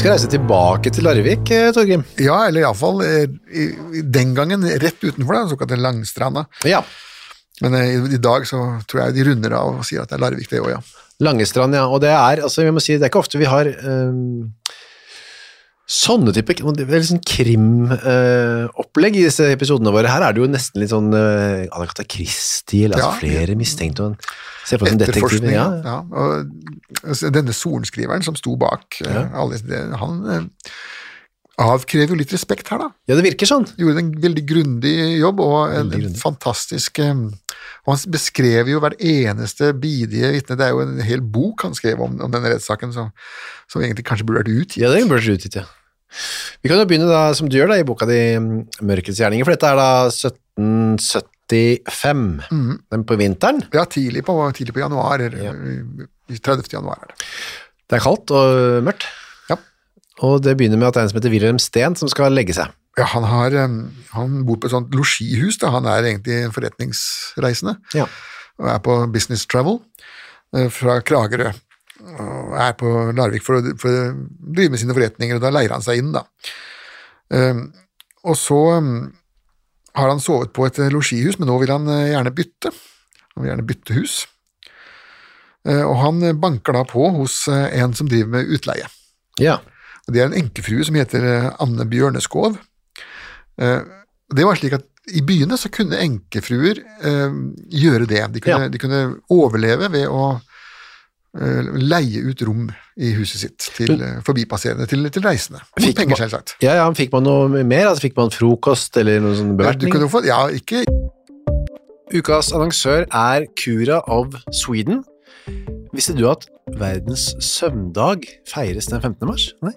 Skal reise tilbake til Larvik, eh, Torgrim. Ja, eller iallfall eh, den gangen rett utenfor, den såkalte Langstranda. Ja. Men eh, i, dag så tror jeg de runder av og sier at det er Larvik, det òg, ja. Langestrand, ja. Og det er, altså, vi må si, det er ikke ofte vi har um, sånne type det er litt sånn krimopplegg i disse episodene våre. Her er det jo nesten litt sånn uh, Agatha Christie, eller altså Ja. flere mistenkte. og Se på som detektiv. Ja. Ja. Og altså, denne sorenskriveren som sto bak ja. alle han eh, avkrever jo litt respekt her, da. ja, det virker sånn. Gjorde en veldig grundig jobb, og en, en fantastisk eh, Og han beskrev jo hvert eneste bidige vitne. Det er jo en hel bok han skrev om, om denne rettssaken, som, som egentlig kanskje burde vært utgitt. Ja, det burde vært utgitt, ja. Vi kan jo begynne da, som du gjør da, i boka di Mørkets gjerninger, for dette er da 1775, Mm. den på vinteren. Ja, tidlig på, tidlig på januar. Ja. 30. januar er det. Det er kaldt og mørkt. Ja. Og det begynner med at det er en som heter Wilhelm Steen som skal legge seg. Ja, han, har, han bor på et sånt losjihus, han er egentlig forretningsreisende. Ja. og er på business travel eh, fra Kragerø. Og er på Larvik for å, for å drive med sine forretninger, og da leier han seg inn, da. Og så har han sovet på et eh, losjihus, men nå vil han eh, gjerne bytte. Han vil gjerne bytte hus. Eh, og han banker da på hos en som driver med utleie. Ja. Og Det er en enkefrue som heter Anne Bjørneskov. Det var slik at i byene så kunne enkefruer gjøre det. De kunne, Ja. de kunne overleve ved å leie ut rom i huset sitt til eh, forbipasserende, til, til reisende. Fikk penger, selvsagt. Ja, ja, fikk man noe mer? Altså, fikk man frokost eller noen sånn Du bevertning? Ja, få, ja, ikke Ukas annonsør er Cura of Sweden. Visste du at verdens søvndag feires den 15. mars? Nei.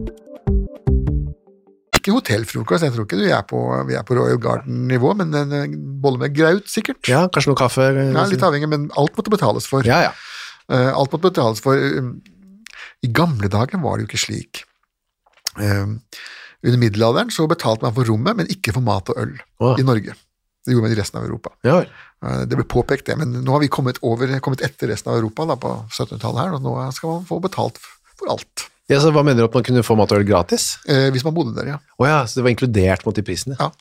Ikke hotellfrokost, jeg tror ikke er på, vi er på Royal Garden-nivå, men en bolle med graut, sikkert. Ja, kanskje noe kaffe? Ja, Litt avhengig, men alt måtte betales for. Ja, ja. Uh, alt måtte betales for. I gamle dager var det jo ikke slik. Uh, under middelalderen så betalte man for rommet, men ikke for mat og øl oh. i Norge. Det gjorde man i resten av Europa. Ja. Eh, det ble påpekt, det, men nå har vi kommet, over, kommet etter resten av Europa da, på 1700-tallet her, og nå skal man få betalt for alt. Ja, så Hva mener du at man kunne få mat og øl gratis? Eh, hvis man bodde der, ja. Oh, ja. Så det var inkludert mot i prisene? Ja.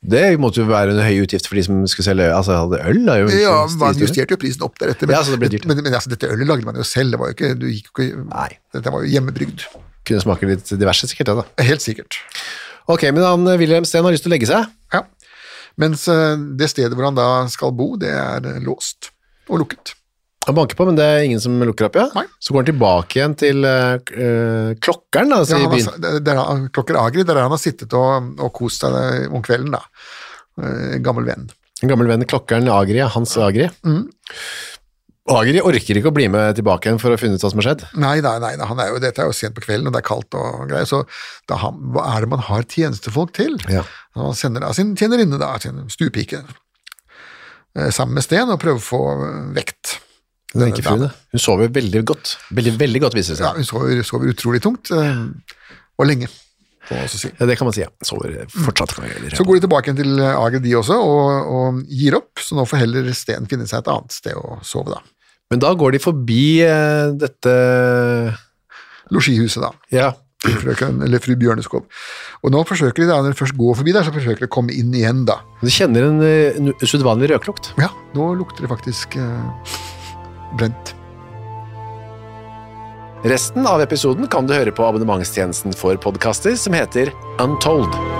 Det måtte jo være en høy utgift for de som skulle selge altså hadde øl? Da, jo ja, man justerte jo prisen opp deretter. Men, ja, så det ble dyrt. men, men altså, dette ølet lagde man jo selv, det var jo ikke, du gikk jo ikke Nei. Dette var jo hjemmebrygd. Kunne smake litt diverse, sikkert? da. Helt sikkert. Ok, men han Wilhelm Steen har lyst til å legge seg? Ja. Mens eh, det stedet hvor han da skal bo, det er eh, låst og lukket. Han banker på, men det er ingen som lukker opp, ja? Nei. Så går han tilbake igjen til uh, klokkeren, da, ja, i byen? Har, der, klokker Agri, der han har sittet og, og kost seg om kvelden, da. Uh, gammel venn. En gammel venn, klokkeren Agri, Hans Agri. Mm. Agri orker ikke å bli med tilbake igjen for å finne ut hva som har skjedd. Nei, nei, nei, han er jo, dette er jo sent på kvelden, og det er kaldt og greier, så da, hva er det man har tjenestefolk til? Ja. Han sender da sin tjenerinne, da, sin stuepike, eh, sammen med Sten, og prøver å få vekt. Den enkefruen, hun sover veldig godt. Veldig, veldig godt, viser det seg. Ja, hun sover, sover utrolig tungt, eh, og lenge. Si. Ja, det kan man si, ja. Sover fortsatt. Så går de tilbake til Ager, de også, og, og, gir opp, så nå får heller Sten finne seg et annet sted å sove, da. Men da går de forbi eh, dette Losjihuset, da. Ja. Frøken, eller fru Bjørneskov. Og nå forsøker de, da, når de først går forbi der, så forsøker de å komme inn igjen, da. Du kjenner en, en usedvanlig røklukt? Ja, nå lukter det faktisk eh, brent. Resten av episoden kan du høre på abonnementstjenesten for podkaster som heter Untold.